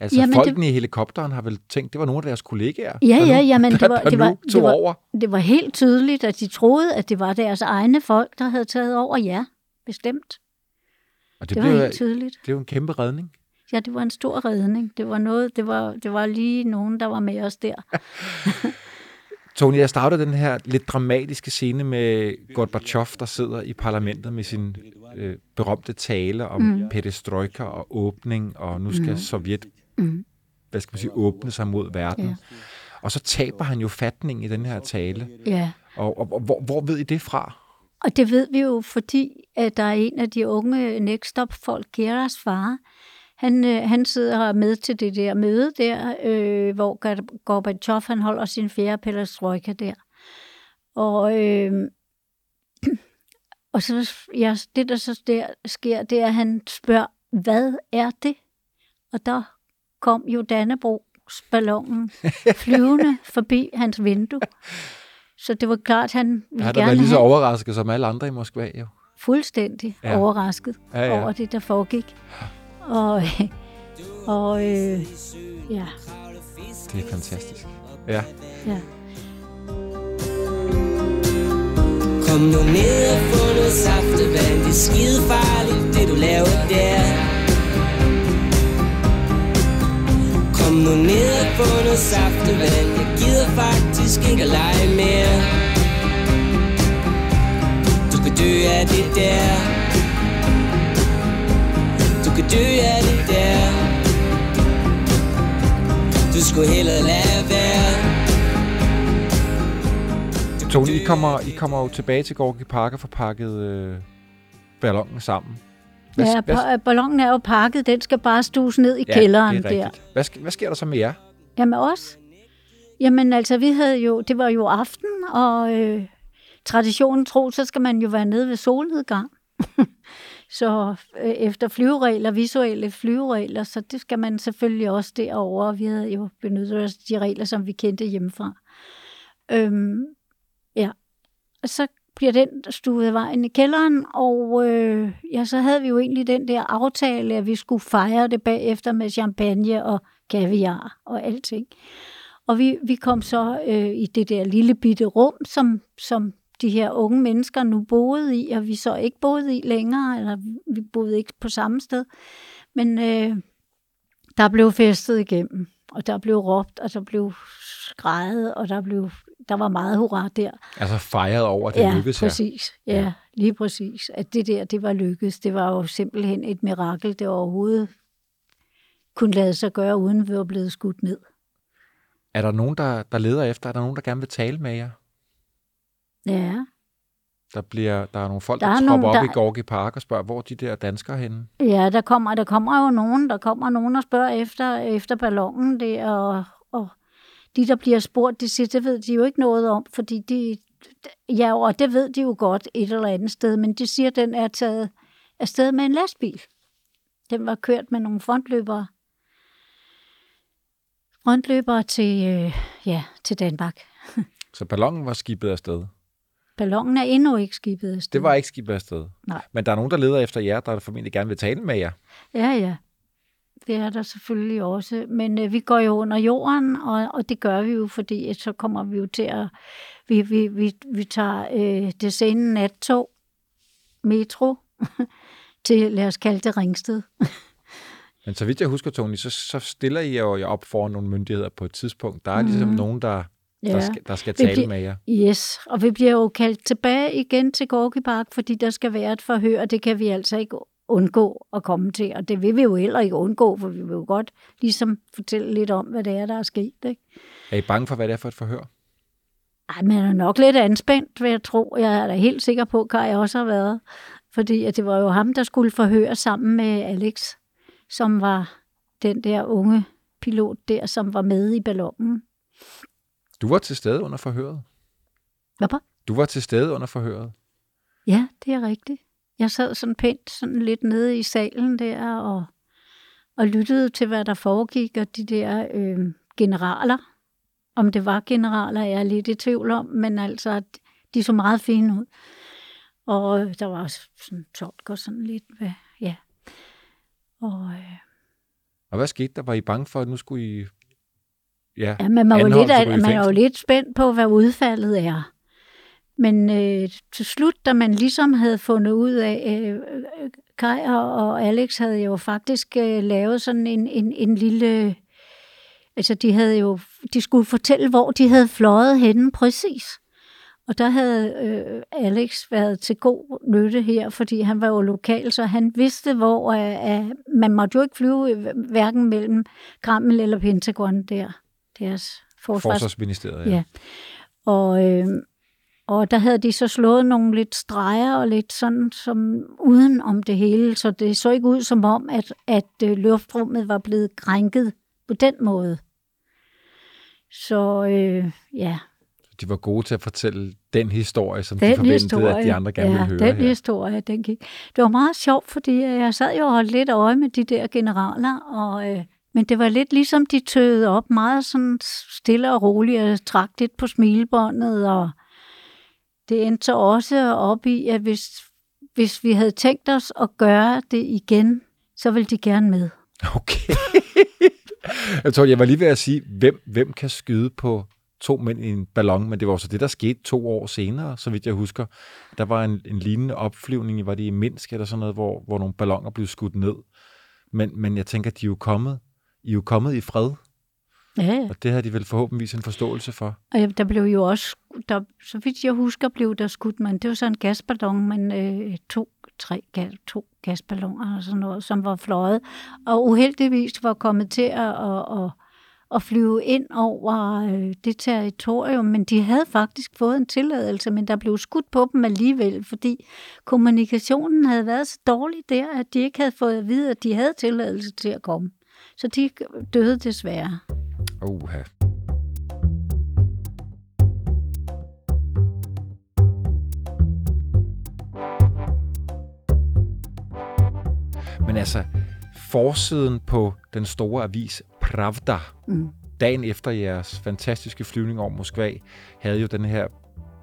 Altså Jamen, Jamen, det- folkene i helikopteren har vel tænkt, det var nogle af deres kollegaer, Ja, der ja, jamen, der, det var- der det var- nu det tog var- over. Det var helt tydeligt, at de troede, at det var deres egne folk, der havde taget over. Ja, bestemt. Og det, Det det var blev, helt tydeligt. det jo en kæmpe redning. Ja, det var en stor redning. Det var noget, det var, det var lige nogen, der var med os der. Tony, jeg startede den her lidt dramatiske scene med Gorbachev, der sidder i parlamentet med sin øh, berømte tale om mm. perestrojka og åbning, og nu skal mm. Sovjet, Mm. hvad skal man sige, åbne sig mod verden. Ja. Og så taber han jo fatning i den her tale. Ja. Og, og, og hvor, hvor ved I det fra? Og det ved vi jo, fordi at der er en af de unge Nextop-folk, Geras far, han, øh, han sidder med til det der møde der, øh, hvor Gor- Gorbachev han holder sin fjerde perestrojka der. Og, øh, og så, ja, det, der så der sker, det er, at han spørger, hvad er det? Og der kom jo Dannebrogs ballonen flyvende forbi hans vindue. Så det var klart, han ville Han har gerne været lige så have overrasket som alle andre i Moskva, jo. fuldstændig Ja. ja. overrasket Ja, ja, ja. ja. over det, der foregik. Og, og øh, ja, Det er fantastisk. Ja. ja. Kom nu ned og få noget saftevand Det er skide farligt, det du laver der Kom nu ned og få noget saftevand Jeg gider faktisk ikke at lege mere Du kan dø af det der kan dø af det der Du skulle hellere lade være Tony, I kommer, I kommer jo tilbage til Gorky Park og får pakket øh, ballonen sammen. Hvad, ja ba- ballonen er jo pakket, den skal bare stues ned i ja, kælderen det er der. rigtigt. Hvad, hvad sker der så med jer? Jamen os? Jamen altså, vi havde jo, det var jo aften, og øh, traditionen tro, så skal man jo være nede ved solnedgang. så øh, efter flyveregler, visuelle flyveregler, så det skal man selvfølgelig også derover. Vi havde jo benyttet os af de regler, som vi kendte hjemmefra. Øhm, ja, og så bliver den stuet af vejen i kælderen, og øh, ja, så havde vi jo egentlig den der aftale, at vi skulle fejre det bagefter med champagne og kaviar og alting. Og vi, vi kom så øh, i det der lille bitte rum, som, som de her unge mennesker nu boede i, og vi så ikke boede i længere, eller vi boede ikke på samme sted. Men øh, der blev festet igennem, og der blev råbt, og der blev skrejet, og der, blev, der var meget hurra der. Altså fejret over, at det ja, lykkedes her. præcis. Ja, ja, lige præcis. At det der, det var lykkedes. Det var jo simpelthen et mirakel, det overhovedet kunne lade sig gøre, uden vi var blevet skudt ned. Er der nogen, der, der leder efter? Er der nogen, der gerne vil tale med jer? Ja, Der, bliver, der er nogle folk, Der der, er tropper nogen, op der- i Gorky Park og spørger, hvor de der danskere henne? ja der, kommer, der kommer jo nogen, der kommer nogen og spørger efter, efter ballonen der, og, og de, der bliver spurgt, de siger, det ved de jo ikke noget om, fordi de, ja, og det ved de jo godt et eller andet sted, men de siger, at den er taget afsted med en lastbil. Den var kørt med nogle frontløbere. Frontløbere til, øh, ja, til Danmark. Så ballonen var skibet afsted. Ballonen er endnu ikke skibet afsted. Det var ikke skibet afsted. Nej. Men der er nogen, der leder efter jer, der formentlig gerne vil tale med jer. Ja, ja. det er der selvfølgelig også. Men øh, vi går jo under jorden, og, og det gør vi jo, fordi så kommer vi jo til at... Vi, vi, vi, vi tager øh, det sene nattog, metro, til, lad os kalde det Ringsted. Men så vidt jeg husker, Tony, så, så stiller I jo op foran nogle myndigheder på et tidspunkt. Der er ligesom mm. nogen, der, der, Ja. skal, der skal tale bliver- med jer. Yes, og vi bliver jo kaldt tilbage igen til Gorky Park, fordi der skal være et forhør, og det kan vi altså ikke undgå at komme til. Og det vil vi jo heller ikke undgå, for vi vil jo godt ligesom fortælle lidt om, hvad det er, der er sket. Ikke? Er I bange for, hvad det er for et forhør? Ej, man er nok lidt anspændt, vil jeg tro. Jeg er da helt sikker på, at jeg også har været. Fordi at det var jo ham, der skulle forhøre sammen med Alex, som var den der unge pilot der, som var med i ballonen. Du var til stede under forhøret. Hvad var? Du var til stede under forhøret. Ja, det er rigtigt. Jeg sad sådan pænt sådan lidt nede i salen der og, og lyttede til, hvad der foregik, og de der øh, generaler. Om det var generaler, er jeg lidt i tvivl om, men altså, de så meget fine ud. Og der var også sådan tolk og sådan lidt, hvad, ja. Og øh, Og hvad skete der? Var I bange for, at nu skulle I... Ja, Ja, man er, jo lidt, i man er jo lidt spændt på, hvad udfaldet er. Men øh, til slut, da man ligesom havde fundet ud af, øh, øh, Kai og, og Alex havde jo faktisk øh, lavet sådan en, en, en lille... Altså, de havde jo... De skulle fortælle, hvor de havde fløjet henne præcis. Og der havde øh, Alex været til god nytte her, fordi han var jo lokal, så han vidste, hvor øh, øh, man måtte jo ikke flyve øh, hverken mellem Kreml eller Pentagon der, deres forsvars... Forsvarsministeriet, ja. Ja. Og, øh, og der havde de så slået nogle lidt streger og lidt sådan som uden om det hele, så det så ikke ud som om, at, at øh, luftrummet var blevet krænket på den måde. Så øh, ja, De var gode til at fortælle den historie, som den de forventede, historie, at de andre gerne ja, ville høre den her. historie, den gik. Det var meget sjovt, fordi jeg sad jo og holdt lidt øje med de der generaler, og, øh, men det var lidt ligesom de tøede op, meget sådan stille og roligt, og trak lidt på smilebåndet, og det endte så også op i, at hvis, hvis vi havde tænkt os at gøre det igen, så ville de gerne med. Okay. jeg tror, jeg var lige ved at sige, hvem, hvem kan skyde på to mænd i en ballon, men det var så det, der skete to år senere, så vidt jeg husker. Der var en, en lignende opflyvning, var det i Minsk eller sådan noget, hvor, hvor nogle balloner blev skudt ned. Men, men jeg tænker, de er jo kommet, i er jo kommet i fred, Ja, og det har de vel forhåbentligvis en forståelse for. Og ja, der blev jo også, der, så vidt jeg husker, blev der skudt, men det var så en gasballon, men øh, to, tre, gas, to gasballoner og sådan noget, som var fløjet, og uheldigvis var kommet til at, at, at, at flyve ind over øh, det territorium, men de havde faktisk fået en tilladelse, men der blev skudt på dem alligevel, fordi kommunikationen havde været så dårlig der, at de ikke havde fået at vide, at de havde tilladelse til at komme. Så de døde desværre. Uha. Men altså, forsiden på den store avis Pravda, Mm. dagen efter jeres fantastiske flyvning over Moskva, havde jo den her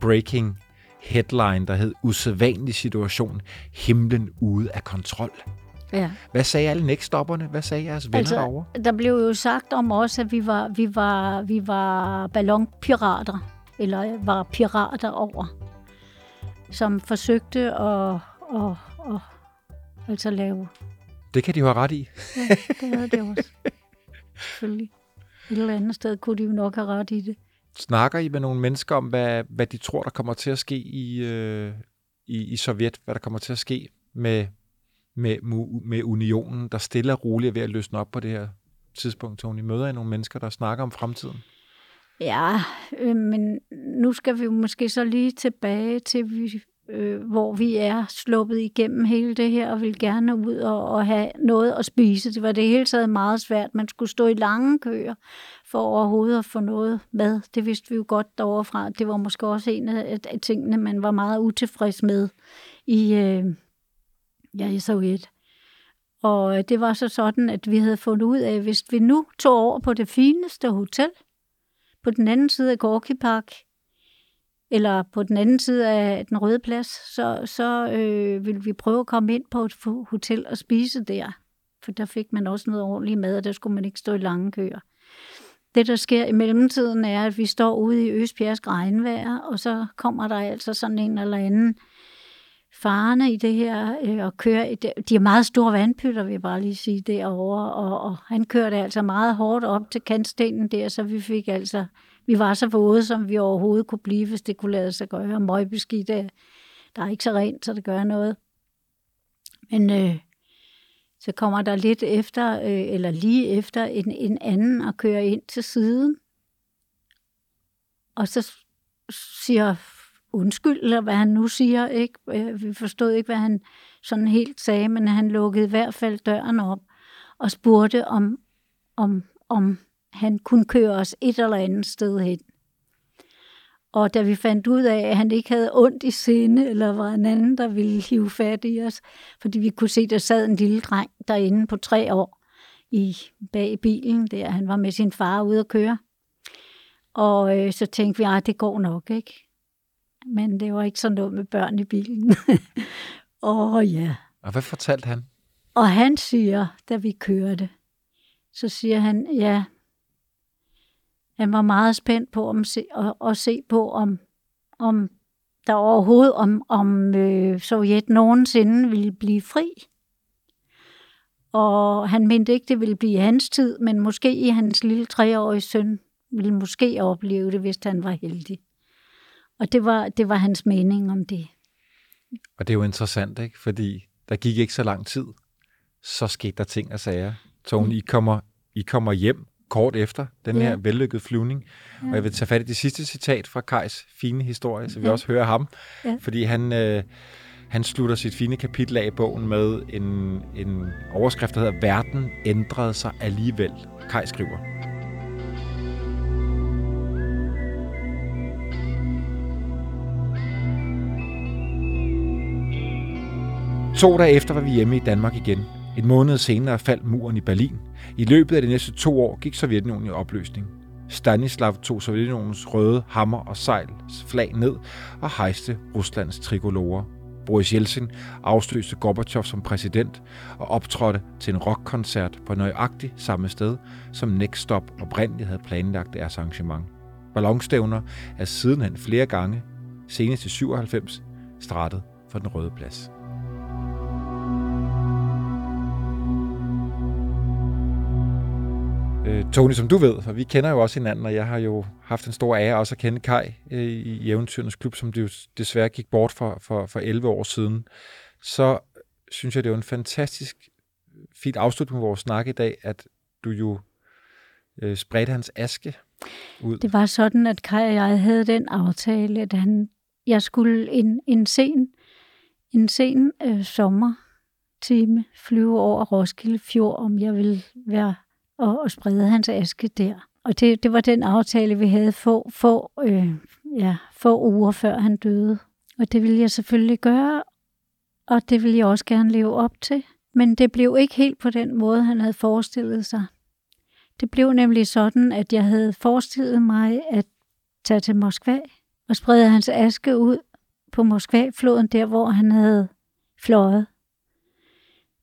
breaking headline, der hed Usædvanlig situation, himlen ude af kontrol. Ja. Hvad sagde alle nækstopperne? Hvad sagde jeres venner altså, derovre? der blev jo sagt om os, at vi var, vi var, vi var ballonpirater, eller var pirater over, som forsøgte at, at, at, altså lave. Det kan de jo have ret i. Ja, det havde det også. Selvfølgelig. Et eller andet sted kunne de jo nok have ret i det. Snakker I med nogle mennesker om, hvad, hvad de tror, der kommer til at ske i, øh, i, i Sovjet? Hvad der kommer til at ske med, med, med unionen, der stille og roligt er ved at løsne op på det her tidspunkt, Tony? Møder I nogle mennesker, der snakker om fremtiden? Ja, øh, men nu skal vi måske så lige tilbage til, vi, øh, hvor vi er sluppet igennem hele det her, og vil gerne ud og, og have noget at spise. Det var det hele taget meget svært. Man skulle stå i lange køer for overhovedet at få noget mad. Det vidste vi jo godt derovre fra. Det var måske også en af tingene, man var meget utilfreds med i, øh, ja, i Sovjet. Og øh, det var så sådan, at vi havde fundet ud af, at hvis vi nu tog over på det fineste hotel, på den anden side af Gorky Park, eller på den anden side af den røde plads, så, så øh, ville vi prøve at komme ind på et hotel og spise der. for der fik man også noget ordentligt mad, og der skulle man ikke stå i lange køer. Det, der sker i mellemtiden, er, at vi står ude i Østbjergs regnvejr, og så kommer der altså sådan en eller anden farne i det her, øh, og kører, det- de er meget store vandpytter, vil jeg bare lige sige, derovre, og, og han kørte altså meget hårdt op til kantstenen der, så vi fik altså, vi var så våde, som vi overhovedet kunne blive, hvis det kunne lade sig gøre, og møgbeskidt, der, der er ikke så rent, så det gør noget. Men øh, så kommer der lidt efter, øh, eller lige efter, en, en anden og kører ind til siden. Og så siger undskyld, eller hvad han nu siger. Ikke? Øh, vi forstod ikke, hvad han sådan helt sagde, men han lukkede i hvert fald døren op og spurgte, om, om, om han kunne køre os et eller andet sted hen. Og da vi fandt ud af, at han ikke havde ondt i sinde, eller var en anden, der ville hive fat i os, fordi vi kunne se, der sad en lille dreng derinde på tre år i, bag i bilen, der han var med sin far ude at køre. Og øh, så tænkte vi, at det går nok, ikke? Men det var ikke sådan noget med børn i bilen. og ja. Og hvad fortalte han? Og han siger, da vi kørte, så siger han, ja, han var meget spændt på om se, at, at se på, om, om der overhovedet, om, om øh, Sovjet nogensinde ville blive fri. Og han mente ikke, det ville blive i hans tid, men måske i hans lille treårige søn ville måske opleve det, hvis han var heldig. Og det var, det var hans mening om det. Og det er jo interessant, ikke? Fordi der gik ikke så lang tid, så skete der ting og sager. Tone, I kommer, I kommer hjem kort efter den Ja. her vellykkede flyvning. Ja. Og jeg vil tage fat i det sidste citat fra Kajs fine historie, så vi Ja. også hører ham. Ja. Fordi han, øh, han slutter sit fine kapitel af i bogen med en, en overskrift, der hedder Verden ændrede sig alligevel. Kaj skriver. To dage efter var vi hjemme i Danmark igen. En måned senere faldt muren i Berlin. I løbet af de næste to år gik Sovjetunionen i opløsning. Stanislav tog Sovjetunionens røde hammer og sejls flag ned og hejste Ruslands trikolorer. Boris Jeltsin afsløste Gorbachev som præsident og optrådte til en rockkoncert på nøjagtigt samme sted, som Next Stop oprindeligt havde planlagt deres arrangement. Ballonstævner er sidenhen flere gange, senest i 97, startet for den røde plads. Øh, Tony, som du ved, for vi kender jo også hinanden, og jeg har jo haft en stor ære også at kende Kai øh, i Eventyrenes Klub, som det jo desværre gik bort for, for, for 11 år siden. Så synes jeg, det er jo en fantastisk fint afslutning på vores snak i dag, at du jo øh, spredte hans aske ud. Det var sådan, at Kai og jeg havde den aftale, at han, jeg skulle en, en sen, en sen øh, sommertime flyve over Roskilde Fjord, om jeg ville være og, og sprede hans aske der. Og det, det var den aftale, vi havde få, få, øh, ja, få uger før han døde. Og det ville jeg selvfølgelig gøre, og det ville jeg også gerne leve op til. Men det blev ikke helt på den måde, han havde forestillet sig. Det blev nemlig sådan, at jeg havde forestillet mig at tage til Moskva og sprede hans aske ud på Moskva-floden, der hvor han havde fløjet.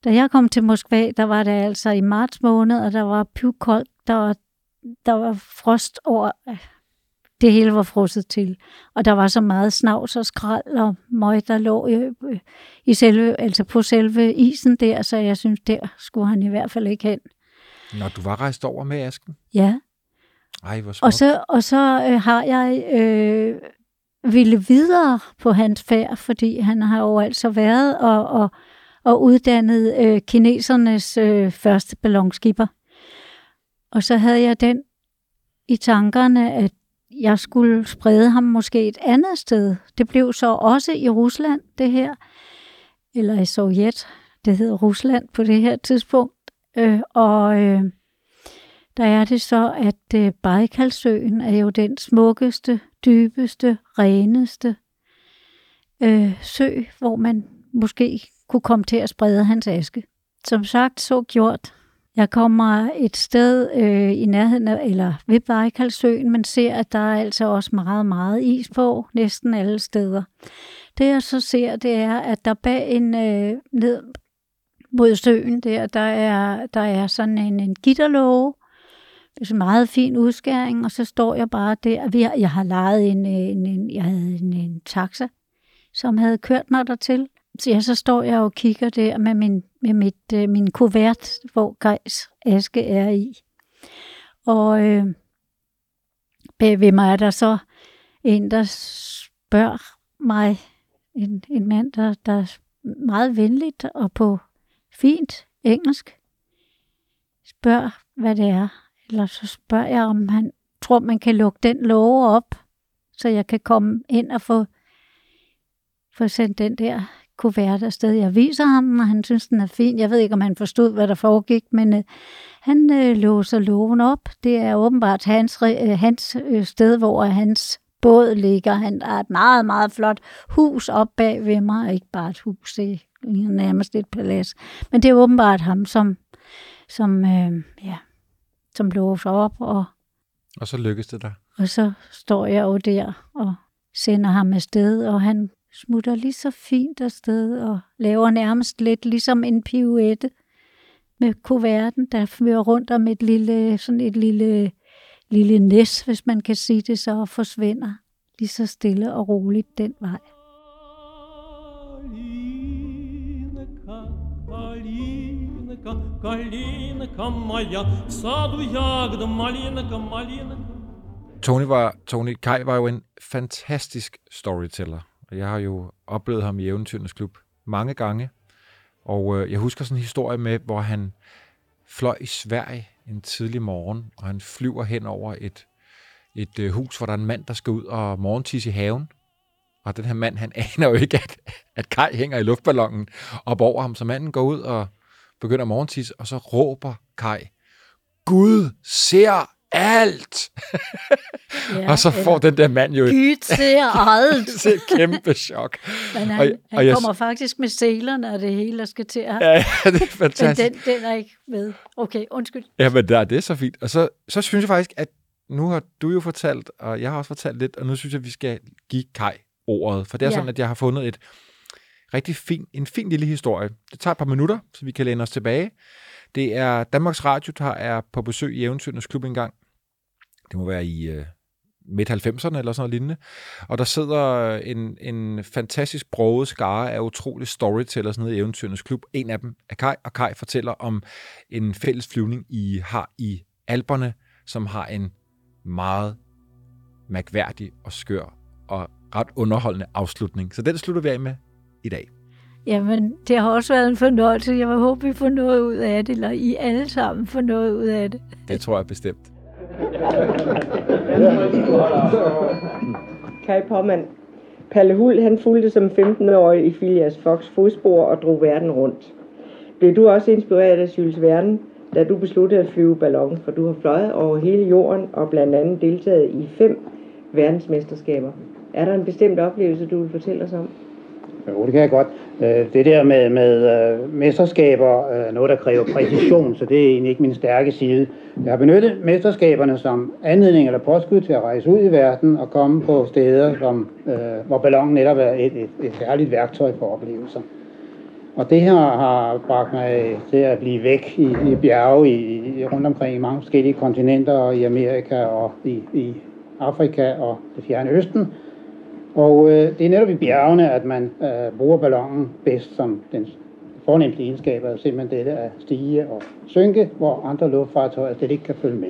Da jeg kom til Moskva, der var det altså i marts måned, og der var pivkoldt, der var, der var frost over, det hele var frosset til. Og der var så meget snavs og skrald og møg, der lå i, i selve, altså på selve isen der, så jeg synes, der skulle han i hvert fald ikke hen. Når du var rejst over med asken? Ja, Ej, hvor smukt. og så, og så øh, har jeg øh, ville videre på hans færd, fordi han har jo altså været og, og, og uddannet øh, kinesernes øh, første ballonskipper. Og så havde jeg den i tankerne, at jeg skulle sprede ham måske et andet sted. Det blev så også i Rusland, det her, eller i Sovjet. Det hedder Rusland på det her tidspunkt. Øh, og øh, der er det så, at øh, Bajkalsøen er jo den smukkeste, dybeste, reneste øh, sø, hvor man måske kunne komme til at sprede hans aske. Som sagt, så gjort. Jeg kommer et sted øh, i nærheden af, eller ved Bajkalsøen, men ser, at der er altså også meget, meget is på, næsten alle steder. Det jeg så ser, det er, at der bag en, øh, ned, mod søen der, der er, der er sådan en, en gitterlåge, det er en meget fin udskæring, og så står jeg bare der. Vi har, jeg har lejet en, en, en, jeg havde en, en taxa, som havde kørt mig dertil. Så, ja, så står jeg og kigger der med min, med mit, øh, min kuvert, hvor Grejs aske er i. Og øh, bag ved mig er der så en, der spørger mig, en, en mand, der, der er meget venligt og på fint engelsk, spørger, hvad det er. Eller så spørger jeg, om han tror, man kan lukke den låge op, så jeg kan komme ind og få, få sendt den der kuvert afsted. Jeg viser ham, og han synes, den er fin. Jeg ved ikke, om han forstod, hvad der foregik, men øh, han øh, låser lågen op. Det er åbenbart hans, øh, hans øh, sted, hvor hans båd ligger. Han har et meget, meget flot hus op bag ved mig. Ikke bare et hus, det er nærmest et palads. Men det er åbenbart ham, som, som, øh, ja, som låser op. Og, Og så lykkes det der. og så står jeg jo der og sender ham afsted, og han smutter lige så fint afsted og laver nærmest lidt ligesom en pirouette med kuverten, der fører rundt om et lille, sådan et lille, lille næs, hvis man kan sige det så, og forsvinder lige så stille og roligt den vej. Калинка, калинка, калинка моя, в саду ягода, малинка, малинка. Tony, var, Tony Kai var jo en fantastisk storyteller. Og Jeg har jo oplevet ham i Eventyrenes Klub mange gange. Og øh, jeg husker sådan en historie med, hvor han fløj i Sverige en tidlig morgen, og han flyver hen over et, et øh, hus, hvor der er en mand, der skal ud og morgentisse i haven. Og den her mand, han aner jo ikke, at, at Kai hænger i luftballonen op over ham. Så manden går ud og begynder morgentis, og så råber Kai, Gud ser alt! Ja, og så får den der mand jo et, Gud ser alt. et kæmpe chok. Men han, Og- han og jeg- kommer faktisk med selerne og det hele, og skal til at... Ja, ja, det er Men fantastisk. den, den er ikke med. Okay, undskyld. Ja, men der, det er så fint. Og så, så synes jeg faktisk, at nu har du jo fortalt, og jeg har også fortalt lidt, og nu synes jeg, at vi skal give Kai ordet. For det er Ja. sådan, at jeg har fundet et rigtig fin, en fin lille historie. Det tager et par minutter, så vi kan læne os tilbage. Det er Danmarks Radio, der er på besøg i Eventyrenes Klub en gang. Det må være i øh, midt 90'erne eller sådan noget lignende. Og der sidder en, en fantastisk broget skare af utrolig storytellers nede i Eventyrenes Klub. En af dem er Kai, og Kai fortæller om en fælles flyvning, I har i Alperne, som har en meget mærkværdig og skør og ret underholdende afslutning. Så den slutter vi af med i dag. Jamen, det har også været en fornøjelse. Jeg håber, vi får noget ud af det, eller I alle sammen får noget ud af det. Det tror jeg bestemt. Kai Pomman. Palle Hul, han fulgte som 15-årig i Filias Fox fodspor og drog verden rundt. Blev du også inspireret af Jules Verne, da du besluttede at flyve ballon, for du har fløjet over hele jorden og blandt andet deltaget i fem verdensmesterskaber. Er der en bestemt oplevelse, du vil fortælle os om? Jo, det kan jeg godt. Øh, Det der med, med øh, mesterskaber, øh, noget der kræver præcision, så det er egentlig ikke min stærke side. Jeg har benyttet mesterskaberne som anledning eller påskud til at rejse ud i verden og komme på steder, som, øh, hvor ballonen netop er et, et, et særligt værktøj for oplevelser. Og det her har bragt mig til at blive væk i, i bjerge i, i, rundt omkring i mange forskellige kontinenter, og i Amerika og i, i Afrika og det fjerne østen. Og øh, det er netop i bjergene, at man øh, bruger ballonen bedst som den fornemmeste egenskab, er simpelthen dette at stige og synke, hvor andre luftfartøjer slet ikke kan følge med.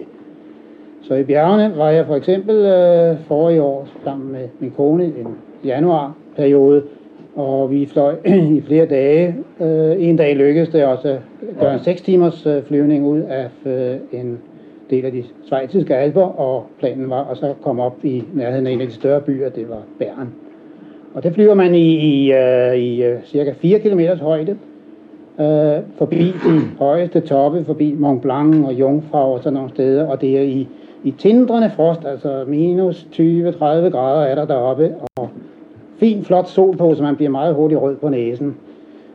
Så i bjergene var jeg for eksempel øh, forrige år sammen med min kone i en januarperiode, og vi fløj i flere dage. Øh, en dag lykkedes det også at gøre en 6 timers øh, flyvning ud af øh, en del af de svejtiske alper, og planen var at så komme op i nærheden af en af de større byer, det var Bern. Og det flyver man i, i, øh, i øh, cirka 4 km højde, øh, forbi de højeste toppe, forbi Mont Blanc og Jungfrau og sådan nogle steder, og det er i, i tindrende frost, altså minus 20-30 grader er der deroppe, og fin, flot sol på, så man bliver meget hurtigt rød på næsen.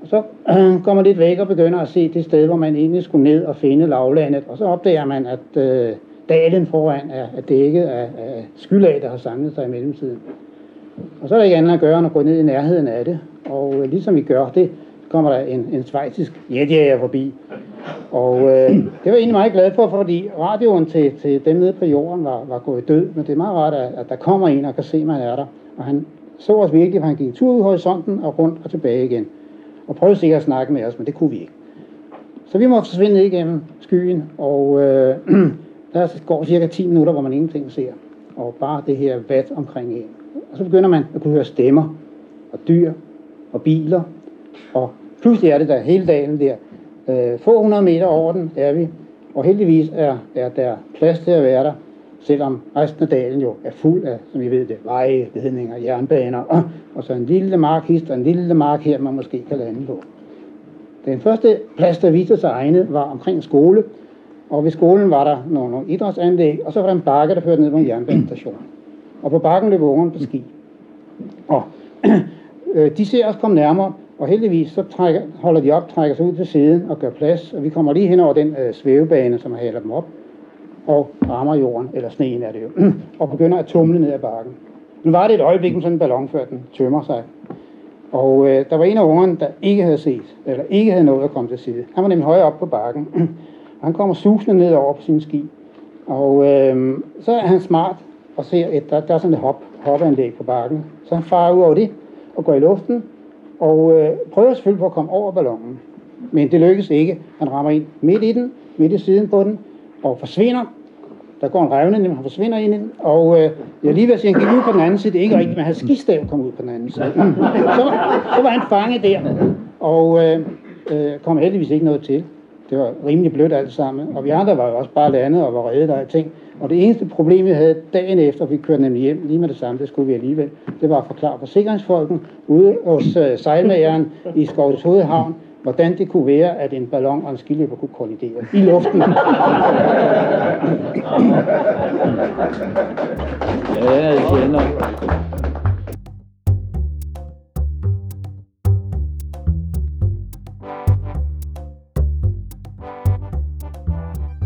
Og så øh, går man lidt væk og begynder at se det sted, hvor man egentlig skulle ned og finde lavlandet, og så opdager man, at øh, dalen foran er, er dækket af, af skylag, der har samlet sig i mellemtiden. Og så er der ikke andet at gøre, end at gå ned i nærheden af det. Og øh, ligesom vi gør det, kommer der en, en svejtisk jetjæger forbi. Og øh, det var jeg egentlig meget glad for, fordi radioen til, til dem nede på jorden var, var gået død. Men det er meget rart, at, at der kommer en og kan se, at man er der. Og han så os virkelig, for han gik en tur ud i horisonten og rundt og tilbage igen. Og prøvede sikkert at snakke med os, men det kunne vi ikke. Så vi måtte forsvinde ned igennem skyen, og øh, der går cirka 10 minutter, hvor man ingenting ser. Og bare det her vat omkring en. Og så begynder man at kunne høre stemmer, og dyr, og biler, og pludselig er det der hele dagen der. Øh, få 100 meter over den er vi, og heldigvis er, er der plads til at være der, selvom resten af dalen jo er fuld af, som I ved det, veje, ledninger, jernbaner, og, og så en lille mark hist og en lille mark her, man måske kan lande på. Den første plads, der viste sig egnet, var omkring skole, og ved skolen var der nogle, nogle idrætsanlæg, og så var der en bakke, der førte ned på en jernbanestation. Og på bakken løb ungerne på ski. Og øh, de ser os komme nærmere, og heldigvis så trækker, holder de op, trækker sig ud til siden og gør plads, og vi kommer lige hen over den øh, svævebane, som haler dem op, og rammer jorden, eller sneen er det jo, og begynder at tumle ned ad bakken. Nu var det et øjeblik med sådan en ballon, før den tømmer sig. Og øh, der var en af ungerne, der ikke havde set, eller ikke havde nået at komme til side. Han var nemlig højere op på bakken. han kommer susende ned over på sin ski. Og øh, så er han smart og ser, at der, der er sådan et hop, hopanlæg på bakken. Så han farer ud over det og går i luften og øh, prøver selvfølgelig på at komme over ballonen. Men det lykkes ikke. Han rammer ind midt i den, midt i siden på den, og forsvinder. Der går en revne, han forsvinder ind i den, og øh, jeg lige ved at sige, han gik ud på den anden side. Det er ikke rigtigt, men hans skistav kom ud på den anden side. Så, så var han fanget der, og øh, øh, kom heldigvis ikke noget til. Det var rimelig blødt alt sammen, og vi andre var jo også bare landet og var reddet af ting. Og det eneste problem, vi havde dagen efter, vi kørte nemlig hjem lige med det samme, det skulle vi alligevel, det var at forklare forsikringsfolken ude hos øh, sejlmageren i Skovets Hovedhavn, hvordan det kunne være, at en ballon og en skiløber kunne kollidere i luften. Ja, jeg kender.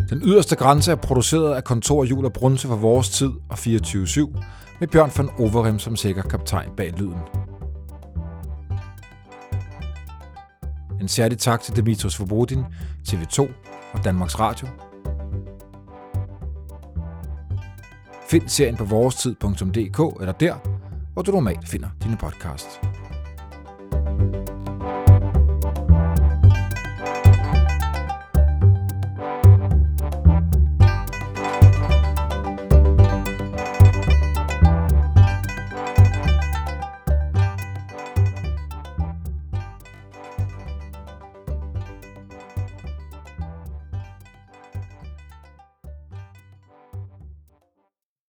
Den yderste grænse er produceret af kontor Jul og Brunse for vores tid og 24-7, med Bjørn van Overem som sikker kaptajn bag lyden. En særlig tak til Dimitros Svobodin, TV2 og Danmarks Radio. Find serien på vorestid.dk eller der, hvor du normalt finder dine podcasts.